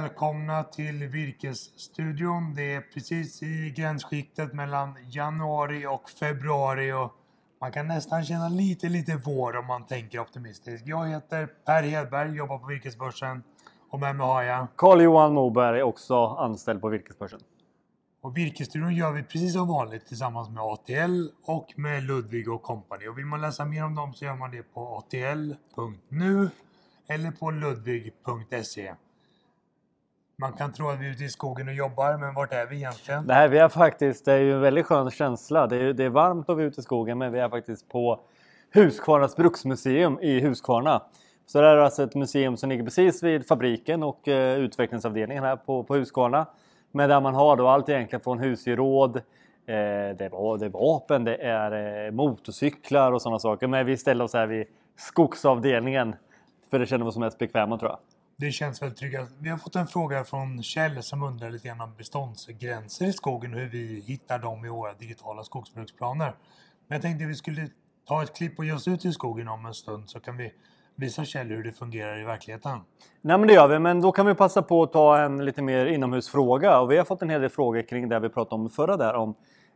välkomna till Virkesstudion. Det är precis i gränsskiktet mellan januari och februari och man kan nästan känna lite, lite vår om man tänker optimistiskt. Jag heter Per Hedberg, jobbar på Virkesbörsen och med mig har jag Carl-Johan Moberg, också anställd på Virkesbörsen. Och Virkesstudion gör vi precis som vanligt tillsammans med ATL och med Ludvig och Company. Och vill man läsa mer om dem så gör man det på atl.nu eller på ludvig.se. Man kan tro att vi är ute i skogen och jobbar, men vart är vi egentligen? Nej, vi är faktiskt, det är ju en väldigt skön känsla. Det är, det är varmt och vi är ute i skogen, men vi är faktiskt på Huskvarnas bruksmuseum i Huskvarna. Så det här är alltså ett museum som ligger precis vid fabriken och eh, utvecklingsavdelningen här på, på Huskvarna. Men där man har då allt egentligen från husgeråd, eh, det, är, det är vapen, det är eh, motorcyklar och sådana saker. Men vi ställer oss här vid skogsavdelningen. För det känner vi oss mest bekväma tror jag. Det känns väldigt tryggt. Vi har fått en fråga från Kjell som undrar lite grann om beståndsgränser i skogen och hur vi hittar dem i våra digitala skogsbruksplaner. Men jag tänkte att vi skulle ta ett klipp och ge oss ut i skogen om en stund så kan vi visa Kjell hur det fungerar i verkligheten. Nej men det gör vi, men då kan vi passa på att ta en lite mer inomhusfråga. Och vi har fått en hel del frågor kring det vi pratade om förra där om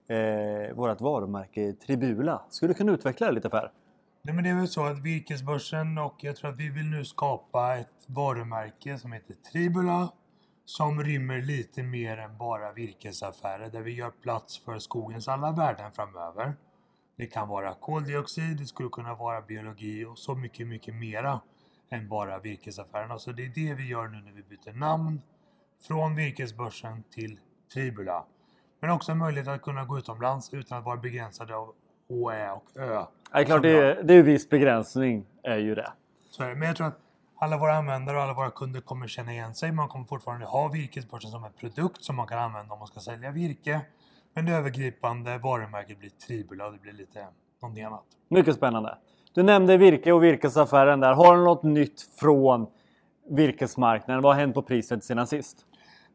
eh, vårt varumärke Tribula. Skulle du kunna utveckla det lite Per? Nej men det är väl så att Virkesbörsen och jag tror att vi vill nu skapa ett varumärke som heter Tribula som rymmer lite mer än bara virkesaffärer där vi gör plats för skogens alla värden framöver. Det kan vara koldioxid, det skulle kunna vara biologi och så mycket, mycket mera än bara virkesaffärerna. Så det är det vi gör nu när vi byter namn från Virkesbörsen till Tribula. Men också en möjlighet att kunna gå utomlands utan att vara begränsade av Å, Ä och Ö. Ja, klart, det är, det är viss begränsning är ju det. Så är det. Men jag tror att alla våra användare och alla våra kunder kommer känna igen sig. Man kommer fortfarande ha Virkesbörsen som en produkt som man kan använda om man ska sälja virke. Men det övergripande varumärket blir Tribula och det blir lite någonting annat. Mycket spännande. Du nämnde virke och virkesaffären där. Har du något nytt från virkesmarknaden? Vad har hänt på priset sedan sist?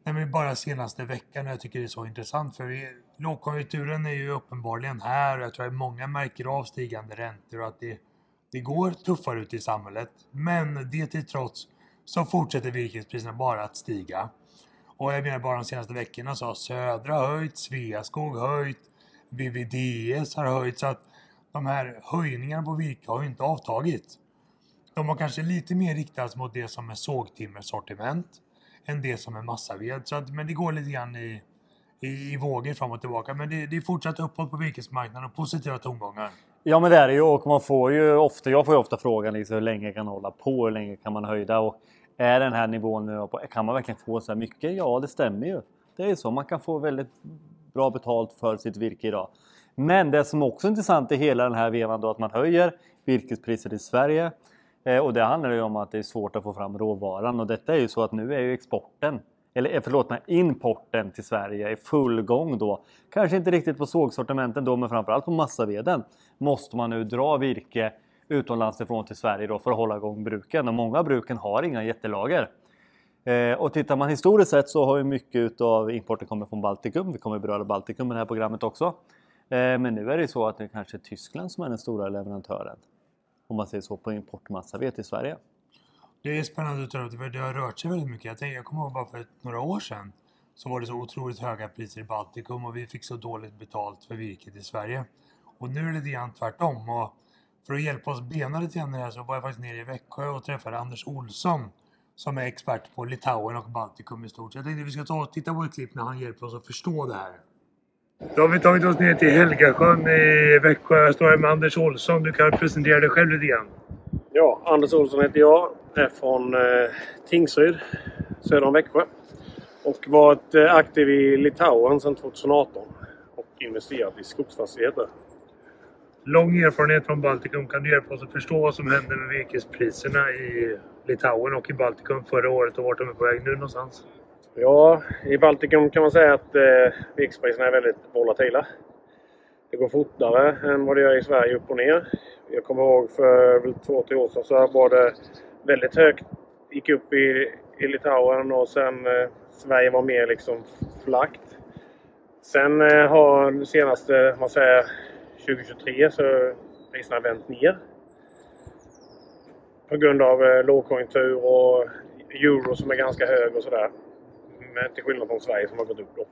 Nej, men bara senaste veckan och jag tycker det är så intressant för vi, lågkonjunkturen är ju uppenbarligen här och jag tror att många märker av stigande räntor och att det, det går tuffare ut i samhället. Men det till trots så fortsätter virkespriserna bara att stiga. Och jag menar bara de senaste veckorna så har Södra höjt, Sveaskog höjt, VVDS har höjt så att de här höjningarna på virke har ju inte avtagit. De har kanske lite mer riktats mot det som är sågtimmersortiment än det som är massaved. Så att, men det går lite grann i, i, i vågor fram och tillbaka. Men det, det är fortsatt uppåt på virkesmarknaden och positiva tongångar. Ja men det är det ju och man får ju ofta, jag får ju ofta frågan liksom, hur länge kan hålla på, hur länge kan man höjda? Och är den här nivån nu på, kan man verkligen få så här mycket? Ja det stämmer ju. Det är så, man kan få väldigt bra betalt för sitt virke idag. Men det som också är intressant i hela den här vevan då att man höjer virkespriset i Sverige. Eh, och det handlar ju om att det är svårt att få fram råvaran och detta är ju så att nu är ju exporten eller eh, förlåt mig, importen till Sverige i full gång då. Kanske inte riktigt på sågsortimenten då men framförallt på massaveden måste man nu dra virke utomlands ifrån till Sverige då för att hålla igång bruken och många av bruken har inga jättelager. Eh, och tittar man historiskt sett så har ju mycket av importen kommit från Baltikum. Vi kommer beröra Baltikum i det här programmet också. Eh, men nu är det så att det kanske är Tyskland som är den stora leverantören. Om man säger så på importmassaved i Sverige. Det är spännande att du för det har rört sig väldigt mycket. Jag, tänkte, jag kommer ihåg bara för några år sedan så var det så otroligt höga priser i Baltikum och vi fick så dåligt betalt för virket i Sverige. Och nu är det lite grann tvärtom. Och för att hjälpa oss bena lite grann i det här så var jag faktiskt nere i Växjö och träffade Anders Olsson som är expert på Litauen och Baltikum i stort. Så jag tänkte att vi ska ta och titta på ett klipp när han hjälper oss att förstå det här. Då har vi tagit oss ner till Helgasjön i Växjö. Jag står här med Anders Olsson. Du kan presentera dig själv lite grann. Ja, Anders Olsson heter jag. Är från eh, Tingsryd, söder om Växjö. Och varit eh, aktiv i Litauen sedan 2018. Och investerat i skogsfastigheter. Lång erfarenhet från Baltikum. Kan du hjälpa oss att förstå vad som hände med virkespriserna i Litauen och i Baltikum förra året och vart de är på väg nu någonstans? Ja, i Baltikum kan man säga att eh, virkespriserna är väldigt volatila. Det går fortare än vad det gör i Sverige upp och ner. Jag kommer ihåg för väl två, tre år sedan så var det väldigt högt. Gick upp i, i Litauen och sen eh, Sverige var mer liksom flackt. Sen eh, har det senaste, man säger 2023 så priserna vänt ner. På grund av eh, lågkonjunktur och euro som är ganska hög och sådär. Men till skillnad från Sverige som har gått upp då.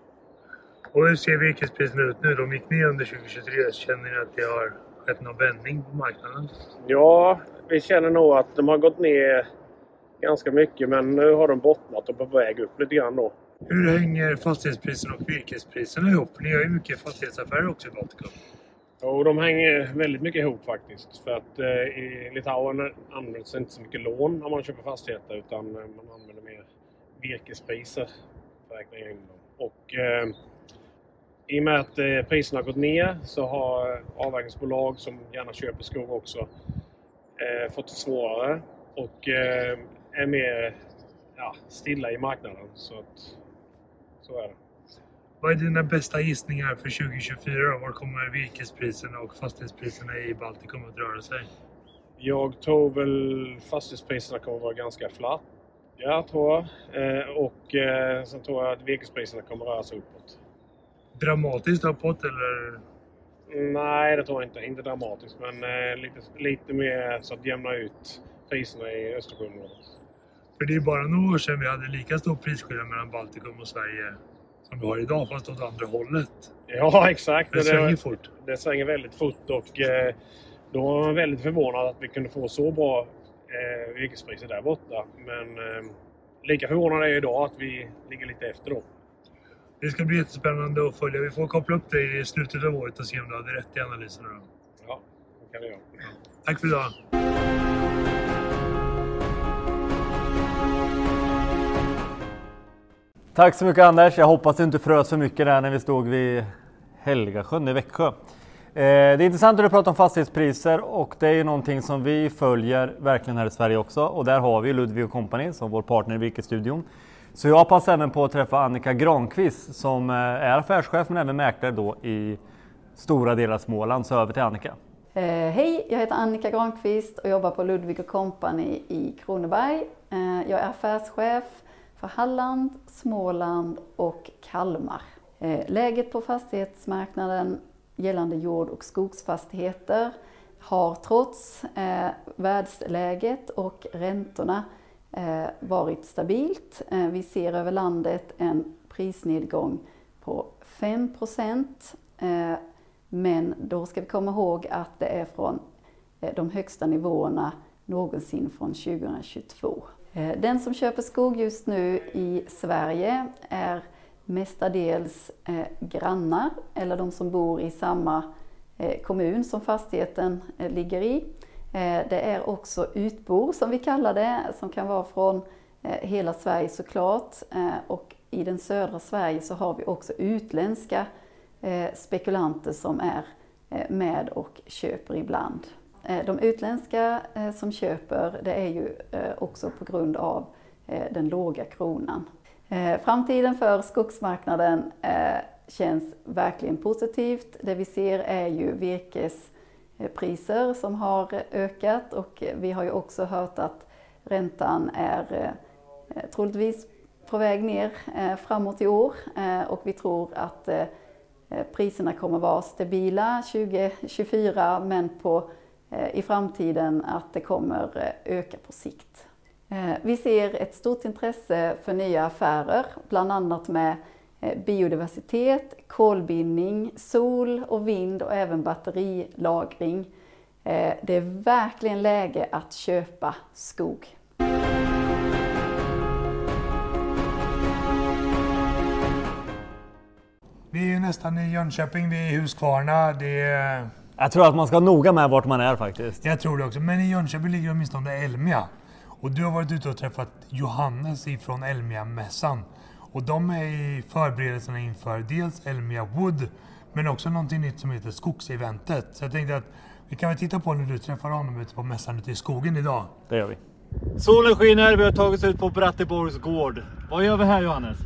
Och hur ser virkespriserna ut nu? De gick ner under 2023. Känner ni att det har skett någon vändning på marknaden? Ja, vi känner nog att de har gått ner ganska mycket men nu har de bottnat och på väg upp lite grann då. Hur hänger fastighetspriserna och virkespriserna ihop? Ni har ju mycket fastighetsaffärer också i Baltikum. Och de hänger väldigt mycket ihop faktiskt. För att eh, i Litauen används inte så mycket lån när man köper fastigheter utan eh, man använder mer virkespriser räkna in dem. Och eh, i och med att eh, priserna har gått ner så har avverkningsbolag som gärna köper skog också eh, fått det svårare och eh, är mer ja, stilla i marknaden. Så, att, så är det. Vad är dina bästa gissningar för 2024? då? Var kommer virkespriserna och fastighetspriserna i Baltikum att röra sig? Jag tror väl fastighetspriserna kommer att vara ganska flat. Ja, tror jag. Eh, och eh, sen tror jag att virkespriserna kommer röra sig uppåt. Dramatiskt uppåt eller? Nej, det tror jag inte. Inte dramatiskt, men eh, lite, lite mer så att jämna ut priserna i Östersjöområdet. För det är bara några år sedan vi hade lika stor prisskillnad mellan Baltikum och Sverige som vi har idag, fast åt andra hållet. Ja, exakt. Det svänger fort. Det svänger väldigt fort och då var man väldigt förvånad att vi kunde få så bra eh, virkespriser där borta. Men eh, lika förvånad är jag idag att vi ligger lite efter då. Det ska bli jättespännande att följa. Vi får koppla upp dig i slutet av året och se om du hade rätt i analyserna. Då. Ja, det kan vi göra. Tack för idag! Tack så mycket Anders. Jag hoppas du inte frös för mycket där när vi stod vid Helgasjön i Växjö. Eh, det är intressant att du pratar om fastighetspriser och det är ju någonting som vi följer verkligen här i Sverige också och där har vi Ludvig Company som vår partner i Virkesstudion. Så jag passar även på att träffa Annika Granqvist som eh, är affärschef men även mäklare då i stora delar av Småland. Så över till Annika. Eh, hej, jag heter Annika Granqvist och jobbar på Ludvig Company i Kronoberg. Eh, jag är affärschef för Halland, Småland och Kalmar. Eh, läget på fastighetsmarknaden gällande jord och skogsfastigheter har trots eh, världsläget och räntorna eh, varit stabilt. Eh, vi ser över landet en prisnedgång på 5 eh, men då ska vi komma ihåg att det är från eh, de högsta nivåerna någonsin från 2022. Eh, Den som köper skog just nu i Sverige är mestadels eh, grannar eller de som bor i samma eh, kommun som fastigheten eh, ligger i. Eh, Det är också utbor som vi kallar det, som kan vara från eh, hela Sverige såklart. Eh, Och i den södra Sverige så har vi också utländska eh, spekulanter som är eh, med och köper ibland. Eh, De utländska eh, som köper, det är ju eh, också på grund av eh, den låga kronan. Eh, framtiden för skogsmarknaden eh, känns verkligen positivt. Det vi ser är ju virkespriser som har ökat och vi har ju också hört att räntan är eh, troligtvis på väg ner framåt i år och vi tror att priserna kommer vara stabila 2024 men på, i framtiden att det kommer öka på sikt. Eh, Vi ser ett stort intresse för nya affärer, bland annat med eh, biodiversitet, kolbindning, sol och vind och även batterilagring. Eh, Det är verkligen läge att köpa skog. Vi är ju nästan i Jönköping, vi är i Huskvarna. Det är... Jag tror att man ska vara noga med vart man är faktiskt. Jag tror det också. Men i Jönköping ligger åtminstone Elmia. Och du har varit ute och träffat Johannes ifrån Elmia-mässan. Och de är i förberedelserna inför dels Elmia Wood, men också någonting nytt som heter Skogseventet. Så jag tänkte att vi kan väl titta på när du träffar honom ute på mässan ute i skogen idag. Det gör vi. Solen skiner, vi har tagit oss ut på Bratteborgs gård. Vad gör vi här Johannes?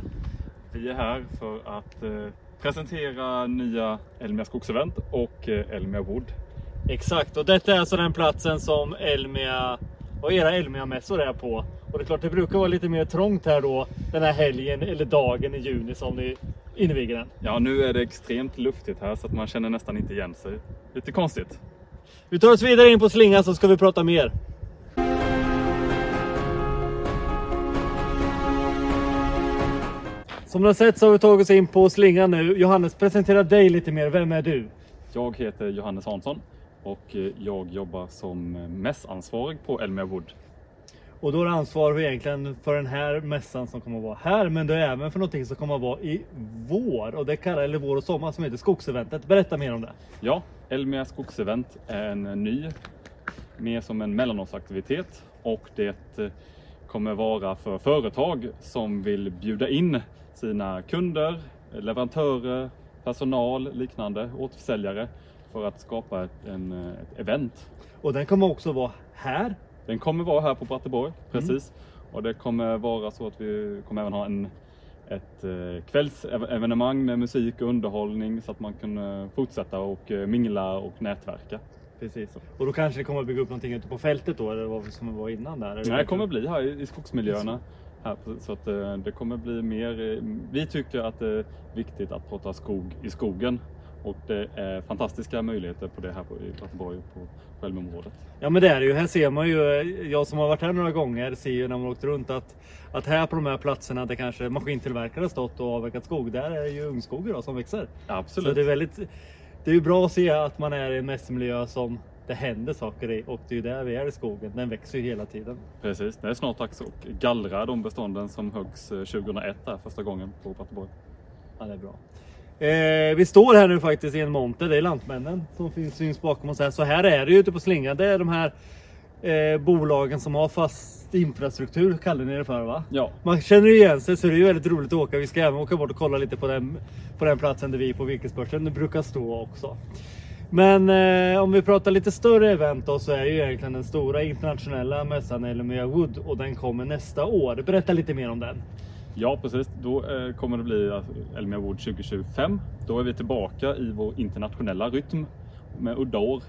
Vi är här för att eh, presentera nya Elmia skogsevent och eh, Elmia Wood. Exakt, och detta är alltså den platsen som Elmia och era Elmia-mässor är på. Och det är klart, det brukar vara lite mer trångt här då den här helgen eller dagen i juni som ni inviger den. Ja, nu är det extremt luftigt här så att man känner nästan inte igen sig. Lite konstigt. Vi tar oss vidare in på slingan så ska vi prata mer. Som ni har sett så har vi tagit oss in på slingan nu. Johannes, presentera dig lite mer. Vem är du? Jag heter Johannes Hansson och eh, jag jobbar som mässansvarig på Elmia Wood. Och då är du ansvarig egentligen för den här mässan som kommer att vara här. Men du är även för någonting som kommer att vara i vår. Och det kallar, eller vår och sommar som heter Skogseventet. Berätta mer om det. Ja, Elmia Skogsevent är en ny, mer som en mellanårsaktivitet och det eh, kommer vara för företag som vill bjuda in sina kunder, leverantörer, personal, liknande, återförsäljare för att skapa ett, en, ett event. Och den kommer också vara här. Den kommer vara här på Bratteborg, precis. Mm. Och det kommer vara så att vi kommer även ha en, ett eh, kvällsevenemang med musik och underhållning så att man kan eh, fortsätta och eh, mingla och nätverka. Precis. Och då kanske det kommer att bygga upp någonting ute på fältet då, eller vad som var innan där? Nej, det kommer bli här i skogsmiljöerna. Här, så att det kommer bli mer. Vi tycker att det är viktigt att prata skog i skogen och det är fantastiska möjligheter på det här i Göteborg på Skälmeområdet. Ja men det är det ju. Här ser man ju, jag som har varit här några gånger ser ju när man åkt runt att, att här på de här platserna där kanske maskintillverkare stått och avverkat skog, där är det ju ungskog idag som växer. Absolut. Så det är väldigt, det är ju bra att se att man är i en mässmiljö som det händer saker i och det är ju där vi är i skogen. Den växer ju hela tiden. Precis, det är snart dags att gallra de bestånden som höggs 2001 där första gången på Göteborg. Ja, det är bra. Eh, vi står här nu faktiskt i en monter, det är Lantmännen som finns, syns bakom oss här. Så här är det ute på slingan. Det är de här eh, bolagen som har fast infrastruktur, kallar ni det för va? Ja. Man känner igen sig så det är ju väldigt roligt att åka. Vi ska även åka bort och kolla lite på den, på den platsen där vi på virkesbörsen brukar stå också. Men eh, om vi pratar lite större event då så är ju egentligen den stora internationella mässan Elmia Wood och den kommer nästa år. Berätta lite mer om den. Ja precis, då eh, kommer det bli eh, Elmia Wood 2025. Då är vi tillbaka i vår internationella rytm med udda år.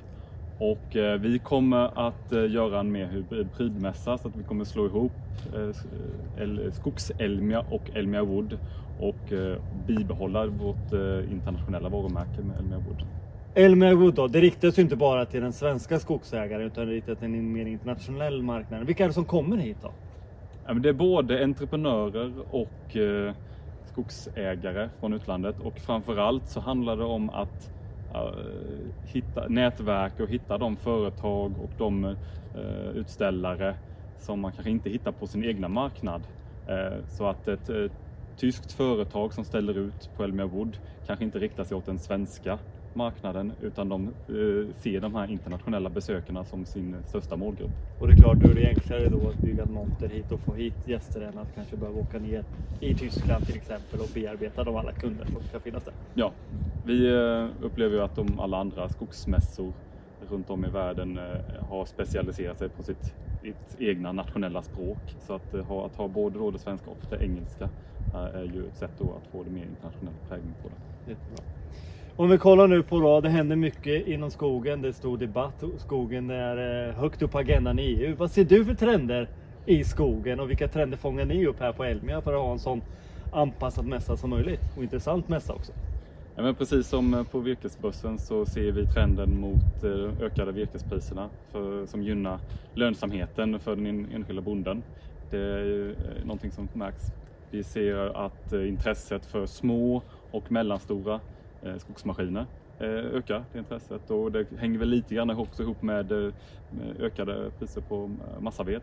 Och eh, vi kommer att göra en mer hybridmässa så att vi kommer slå ihop Skogs-Elmia och Elmia Wood och bibehålla vårt internationella varumärke med Elmia Wood. Elmia Wood då, det riktas ju inte bara till den svenska skogsägaren utan det riktas till en mer internationell marknad. Vilka är det som kommer hit då? Det är både entreprenörer och eh, skogsägare från utlandet och framförallt så handlar det om att hitta nätverk och hitta de företag och de eh, utställare som man kanske inte hittar på sin egna marknad. Eh, så att ett eh, tyskt företag som ställer ut på Elmia Wood kanske inte riktar sig åt den svenska marknaden utan de eh, ser de här internationella besökarna som sin största målgrupp. Och det är klart, då är det enklare då att bygga en monter hit och få hit gäster än att kanske behöva åka ner i Tyskland till exempel och bearbeta de alla kunder som ska finnas där. Ja, vi eh, upplever ju att de alla andra skogsmässor runt om i världen eh, har specialiserat sig på sitt, sitt egna nationella språk. Så att ha, att ha både då det svenska och det engelska är ju ett sätt då att få det mer internationell prägling på det. Jättebra. Om vi kollar nu på då, det händer mycket inom skogen. Det är stor debatt. Skogen är eh, högt upp på agendan i EU. Vad ser du för trender i skogen och vilka trender fångar ni upp här på Elmia för att ha en sån anpassad mässa som möjligt och intressant mässa också? Ja, men precis som eh, på virkesbörsen så ser vi trenden mot eh, ökade virkespriserna för, som gynnar lönsamheten för den enskilda bonden. Det är någonting som märks. Vi ser att intresset för små och mellanstora Eh, skogsmaskiner eh, ökar det intresset och det hänger väl lite grann också ihop med eh, med ökade priser på massaved.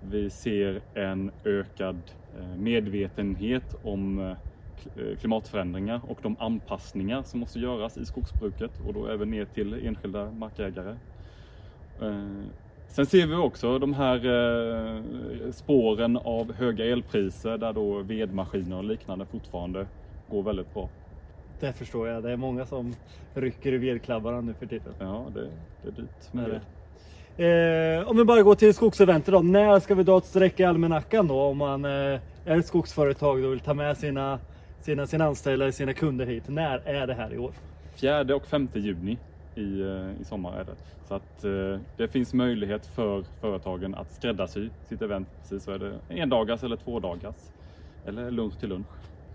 Vi ser en ökad eh, medvetenhet om klimatförändringar och de anpassningar som måste göras i skogsbruket och då även ner till enskilda markägare. Sen ser vi också de här spåren av höga elpriser där då vedmaskiner och liknande fortfarande går väldigt bra. Det förstår jag. Det är många som rycker i vedklabbarna nu för tiden. Ja, det, det är dyrt med det. Eh, om vi bara går till skogseventet då. När ska vi dra ett streck i almanackan då? Om man eh, är ett skogsföretag och vill ta med sina, sina, sina anställda, sina kunder hit. När är det här i år? 4 och 5 juni i, eh, i sommar är det. Så att eh, det finns möjlighet för företagen att skräddarsy sitt event. Precis så är det en dagars eller två dagars. Eller lunch till lunch.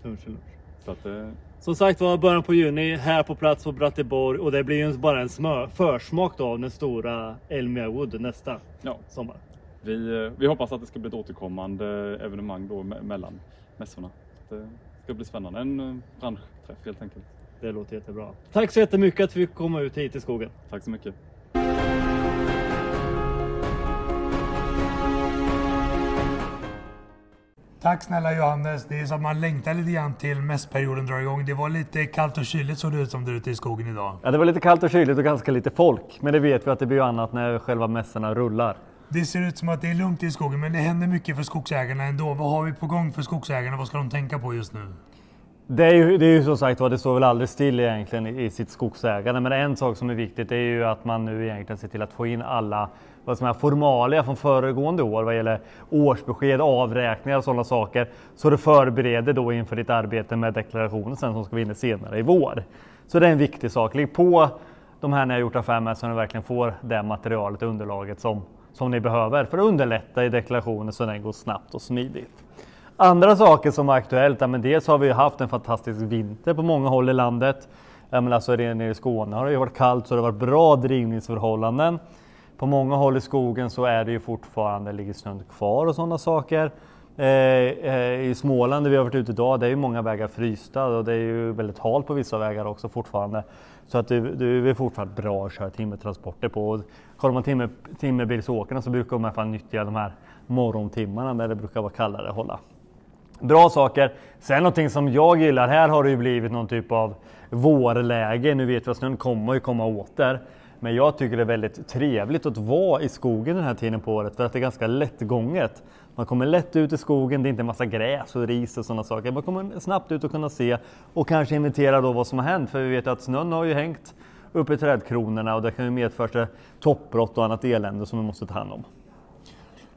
Lunch till lunch. Så att, eh, som sagt var, början på juni här på plats på Bratteborg och det blir ju bara en smör, försmak då av den stora Elmia Wood nästa ja. sommar. Vi, eh, vi hoppas att det ska bli ett återkommande evenemang då mellan mässorna. Det ska ska bli spännande. En eh, branschträff helt enkelt. Det låter jättebra. Tack så jättemycket att vi fick komma ut hit i skogen. Tack så mycket. Tack snälla Johannes. Det är så att man längtar lite grann till mässperioden drar igång. Det var lite kallt och kyligt såg det ut som där ute i skogen idag. Ja, det var lite kallt och kyligt och ganska lite folk. Men det vet vi att det blir annat när själva mässorna rullar. Det ser ut som att det är lugnt i skogen men det händer mycket för skogsägarna ändå. Vad har vi på gång för skogsägarna? Vad ska de tänka på just nu? Det är ju, det är ju som sagt det står väl aldrig still egentligen i sitt skogsägande. Men en sak som är viktigt är ju att man nu egentligen ser till att få in alla vad som är formalia från föregående år vad gäller årsbesked, avräkningar och sådana saker. Så du förbereder då inför ditt arbete med deklarationen sen som ska vi in senare i vår. Så det är en viktig sak. Lägg på de här ni har gjort affär med så ni verkligen får det materialet och underlaget som, som ni behöver för att underlätta i deklarationen så den går snabbt och smidigt. Andra saker som är aktuellt, ja, men dels har vi haft en fantastisk vinter på många håll i landet. Ja, men alltså nere i Skåne har det ju varit kallt så det har varit bra drivningsförhållanden. På många håll i skogen så är det ju fortfarande, ligger snön kvar och sådana saker. Eh, eh, I Småland där vi har varit ute idag, det är ju många vägar frysta och det är ju väldigt halt på vissa vägar också fortfarande. Så att det, det är fortfarande bra att köra timmertransporter på. Och kollar man timmer, timmerbilsåkarna så brukar de i alla fall nyttja de här morgontimmarna när det brukar vara kallare hålla. Bra saker. Sen någonting som jag gillar, här har det ju blivit någon typ av vårläge. Nu vet vi att snön kommer ju komma åter. Men jag tycker det är väldigt trevligt att vara i skogen den här tiden på året för att det är ganska lättgånget. Man kommer lätt ut i skogen, det är inte en massa gräs och ris och sådana saker. Man kommer snabbt ut och kunna se och kanske inventera då vad som har hänt. För vi vet att snön har ju hängt uppe i trädkronorna och det kan ju medföra toppbrott och annat elände som vi måste ta hand om.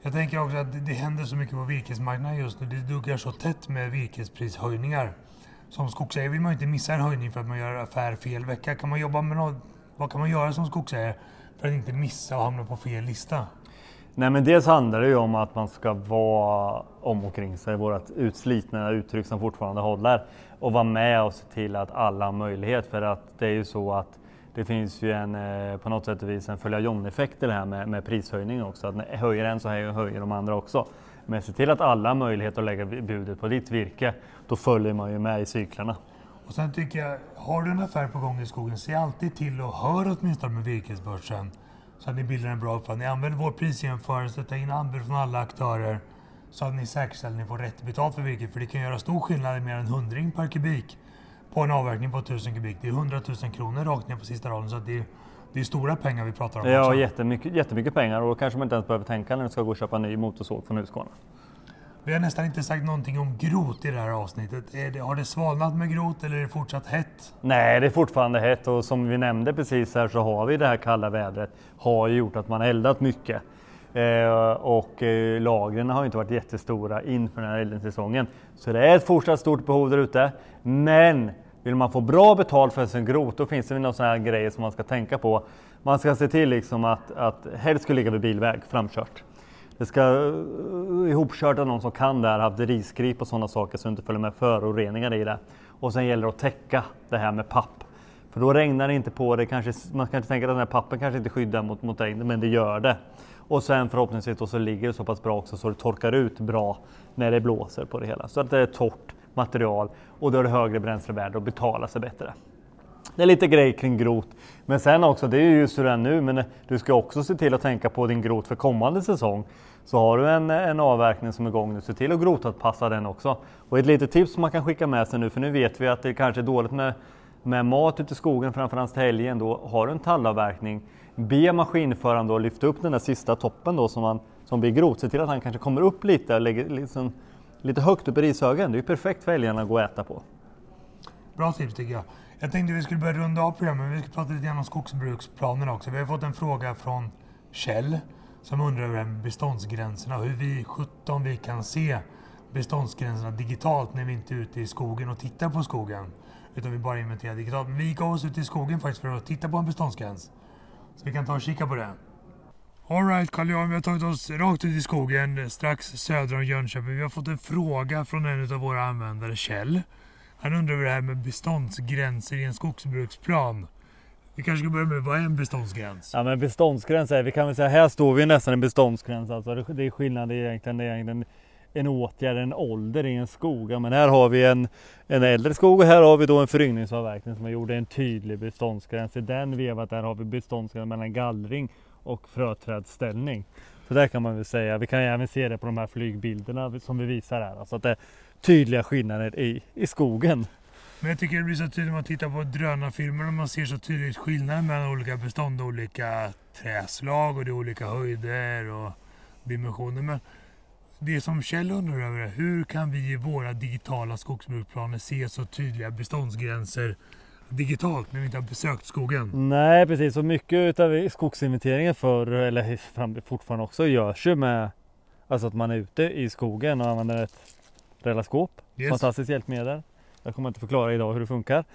Jag tänker också att det, det händer så mycket på virkesmarknaden just nu. Det duggar så tätt med virkesprishöjningar. Som skogsägare vill man ju inte missa en höjning för att man gör affär fel vecka. Kan man jobba med något, vad kan man göra som skogsägare för att inte missa och hamna på fel lista? Nej men dels handlar det ju om att man ska vara om och kring sig, vårt utslitna uttryck som fortfarande håller. Och vara med och se till att alla har möjlighet för att det är ju så att det finns ju en, eh, på något sätt och vis en följa John-effekt i det här med, med prishöjning också. Att höjer en så höjer de andra också. Men se till att alla har möjlighet att lägga budet på ditt virke. Då följer man ju med i cyklarna. Och sen tycker jag, har du en affär på gång i skogen, se alltid till och hör åtminstone med virkesbörsen. Så att ni bildar en bra uppfattning. Använd vår prisjämförelse, ta in anbud från alla aktörer. Så att ni säkerställer att ni får rätt betalt för virket. För det kan göra stor skillnad i mer än hundring per kubik på en avverkning på 1000 kubik. Det är 100 000 kronor rakt ner på sista raden. Så det är, det är stora pengar vi pratar om. Ja, också. jättemycket, jättemycket pengar och då kanske man inte ens behöver tänka när du ska gå och köpa en ny motorsåg från Husqvarna. Vi har nästan inte sagt någonting om grot i det här avsnittet. Det, har det svalnat med grot eller är det fortsatt hett? Nej, det är fortfarande hett och som vi nämnde precis här så har vi det här kalla vädret har gjort att man eldat mycket. Eh, och eh, lagren har inte varit jättestora inför den här eldningssäsongen. Så det är ett fortsatt stort behov där ute. Men vill man få bra betalt för sin grot, då finns det några sådana här grejer som man ska tänka på. Man ska se till liksom att, att helst ska ligga vid bilväg, framkört. Det ska uh, ihopkört av någon som kan det här, haft risgrip och sådana saker så det inte följer med föroreningar i det. Och sen gäller det att täcka det här med papp. För då regnar det inte på det, kanske, man kanske tänker att den här pappen kanske inte skyddar mot, mot regn, men det gör det. Och sen förhoppningsvis då så ligger det så pass bra också så det torkar ut bra när det blåser på det hela. Så att det är torrt material och då är det högre bränslevärde och betalar sig bättre. Det är lite grej kring grot. Men sen också, det är ju just hur det är nu, men du ska också se till att tänka på din grot för kommande säsong. Så har du en, en avverkning som är igång nu, se till att grotanpassa den också. Och ett litet tips som man kan skicka med sig nu, för nu vet vi att det kanske är dåligt med, med mat ute i skogen, framförallt till helgen. Då har du en tallavverkning, be maskinföraren då lyfta upp den där sista toppen då som, man, som blir grot. Se till att han kanske kommer upp lite och lägger liksom, lite högt upp i rishögen. Det är ju perfekt för älgarna att gå och äta på. Bra tips tycker jag. Jag tänkte vi skulle börja runda av programmet, men vi ska prata lite grann om skogsbruksplanerna också. Vi har fått en fråga från Kjell som undrar över beståndsgränserna hur vi 17 vi kan se beståndsgränserna digitalt när vi inte är ute i skogen och tittar på skogen. Utan vi bara inventerar digitalt. Men vi gav oss ut i skogen faktiskt för att titta på en beståndsgräns. Så vi kan ta och kika på det. Alright karl johan vi har tagit oss rakt ut i skogen strax söder om Jönköping. Vi har fått en fråga från en av våra användare, Kjell. Han undrar över det här med beståndsgränser i en skogsbruksplan. Vi kanske ska börja med, vad är en beståndsgräns? Ja men beståndsgräns är, vi kan väl säga, här står vi nästan en beståndsgräns alltså. Det är skillnad egentligen, det är egentligen en åtgärd, en ålder i en skog. Ja, men här har vi en, en äldre skog och här har vi då en föryngringsavverkning som har gjort en tydlig beståndsgräns. I den vevat där har vi beståndsgräns mellan gallring och fröträdsställning. Så där kan man väl säga. Vi kan även se det på de här flygbilderna som vi visar här. Alltså att det tydliga skillnader i, i skogen. Men jag tycker det blir så tydligt när man tittar på drönarfilmer och man ser så tydligt skillnaden mellan olika bestånd och olika träslag och det är olika höjder och dimensioner. Men det som Kjell undrar över är hur kan vi i våra digitala skogsbruksplaner se så tydliga beståndsgränser digitalt när vi inte har besökt skogen? Nej precis, och mycket av skogsinventeringen förr, eller fortfarande också, görs ju med alltså att man är ute i skogen och använder ett relaskop. Yes. Fantastiskt hjälpmedel. Jag kommer inte förklara idag hur det funkar.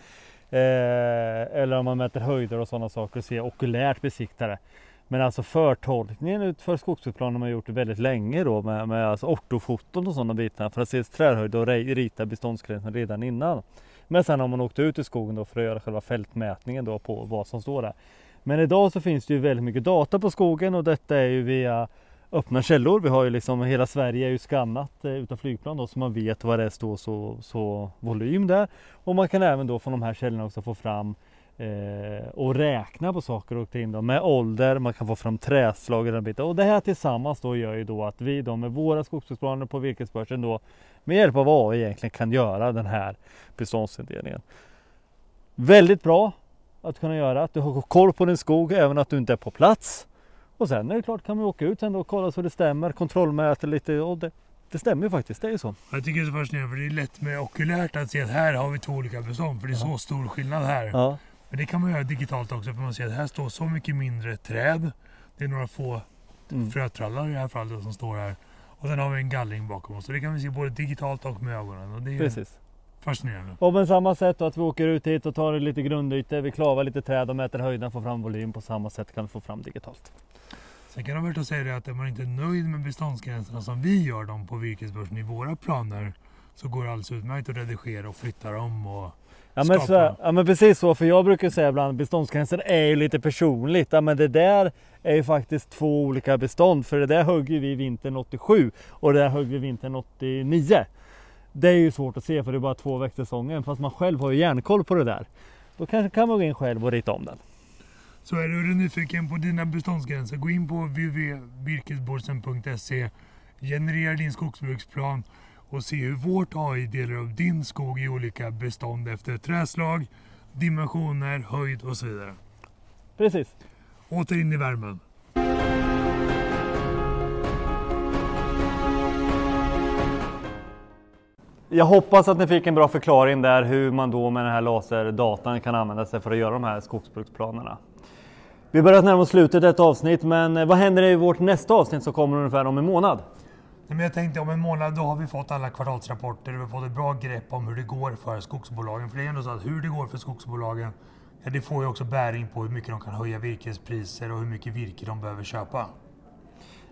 Eh, eller om man mäter höjder och sådana saker och ser okulärt besiktare. Men alltså förtolkningen för skogsbruksplanen har man gjort det väldigt länge då med, med alltså ortofoton och sådana bitar för att se trädhöjd och rita beståndsgränsen redan innan. Men sen har man åkt ut i skogen då för att göra själva fältmätningen då på vad som står där. Men idag så finns det ju väldigt mycket data på skogen och detta är ju via öppna källor. Vi har ju liksom hela Sverige är ju skannat eh, utav flygplan då så man vet vad det är står så, så volym där. Och man kan även då från de här källorna också få fram eh, och räkna på saker och ting då, med ålder, man kan få fram träslag och den biten. Och det här tillsammans då gör ju då att vi då med våra skogsbruksplaner på virkesbörsen då med hjälp av AI egentligen kan göra den här beståndsindelningen. Väldigt bra att kunna göra, att du har koll på din skog även att du inte är på plats. Och sen är det klart kan man åka ut sen och kolla så det stämmer, kontrollmäta lite och det, det stämmer ju faktiskt, det är ju så. Jag tycker det är så fascinerande för det är lätt med okulärt att se att här har vi två olika bestånd för det är så stor skillnad här. Ja. Men det kan man göra digitalt också för man ser att här står så mycket mindre träd. Det är några få mm. frötrallar i det här fallet som står här. Och sen har vi en gallring bakom oss. Så det kan vi se både digitalt och med ögonen. Och det är Precis. Fascinerande. Och på samma sätt att vi åker ut hit och tar lite grundytor, vi klavar lite träd och mäter höjden, får fram volym. På samma sätt kan vi få fram digitalt. Sen kan att säga det att är man inte nöjd med beståndsgränserna som vi gör dem på virkesbörsen i våra planer så går det alldeles utmärkt att redigera och flytta dem och Ja men, så, ja men precis så, för jag brukar säga ibland beståndsgränser är ju lite personligt. Ja men det där är ju faktiskt två olika bestånd för det där högg vi vintern 87 och det där högg vi vintern 89. Det är ju svårt att se för det är bara två växtsäsonger fast man själv har ju järnkoll på det där. Då kanske kan man gå in själv och rita om den. Så är du nyfiken på dina beståndsgränser, gå in på www.virkesborsen.se Generera din skogsbruksplan och se hur vårt AI delar upp din skog i olika bestånd efter träslag, dimensioner, höjd och så vidare. Precis. Åter in i värmen. Jag hoppas att ni fick en bra förklaring där hur man då med den här laserdatan kan använda sig för att göra de här skogsbruksplanerna. Vi börjar närma oss slutet av ett avsnitt, men eh, vad händer i vårt nästa avsnitt som kommer ungefär om en månad? Men jag tänkte om en månad då har vi fått alla kvartalsrapporter och vi har fått ett bra grepp om hur det går för skogsbolagen. För det är ändå så att hur det går för skogsbolagen, ja, det får ju också bäring på hur mycket de kan höja virkespriser och hur mycket virke de behöver köpa.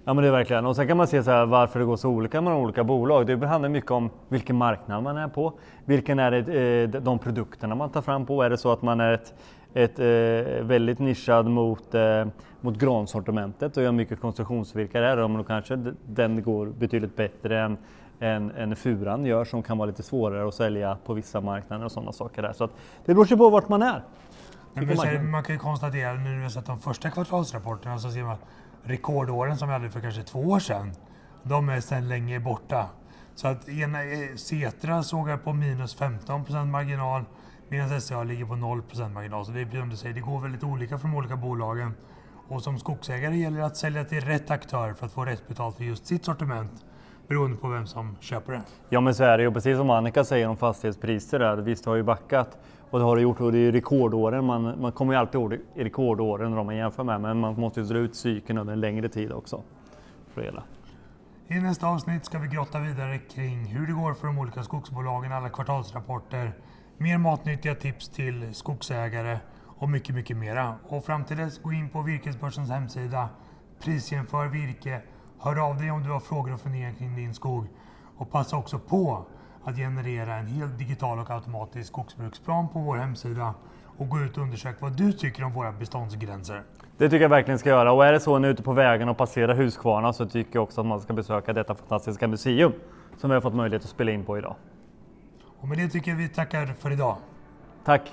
Ja men det är verkligen. Och sen kan man se så här, varför det går så olika mellan olika bolag. Det handlar mycket om vilken marknad man är på. Vilken är det, eh, de produkterna man tar fram på. Är det så att man är ett, ett eh, väldigt nischad mot, eh, mot gransortimentet och gör mycket konstruktionsvirke där, om kanske den går betydligt bättre än, än, än furan gör som kan vara lite svårare att sälja på vissa marknader och sådana saker där. Så att det beror sig på vart man är. Men man kan ju konstatera nu när vi har sett de första kvartalsrapporterna så ser man rekordåren som vi hade för kanske två år sedan. De är sedan länge borta. Så att ena, eh, Setra såg jag på minus 15% marginal Medan SCA ligger på 0% marginal. Så det är som du säger, det går väldigt olika för de olika bolagen. Och som skogsägare gäller det att sälja till rätt aktör för att få rätt betalt för just sitt sortiment. Beroende på vem som köper det. Ja men så är det ju. Precis som Annika säger om fastighetspriser där. Visst har ju backat. Och det har det gjort och det är rekordåren. Man, man kommer ju alltid ihåg rekordåren när man jämför med. Men man måste ju dra ut cykeln under en längre tid också. För hela. I nästa avsnitt ska vi grotta vidare kring hur det går för de olika skogsbolagen, alla kvartalsrapporter, Mer matnyttiga tips till skogsägare och mycket, mycket mera. Och fram till dess, gå in på Virkesbörsens hemsida, prisjämför virke, hör av dig om du har frågor och funderingar kring din skog och passa också på att generera en helt digital och automatisk skogsbruksplan på vår hemsida och gå ut och undersöka vad du tycker om våra beståndsgränser. Det tycker jag verkligen ska göra och är det så är ute på vägen och passerar Huskvarna så tycker jag också att man ska besöka detta fantastiska museum som vi har fått möjlighet att spela in på idag. Och med det tycker jag vi tackar för idag. Tack!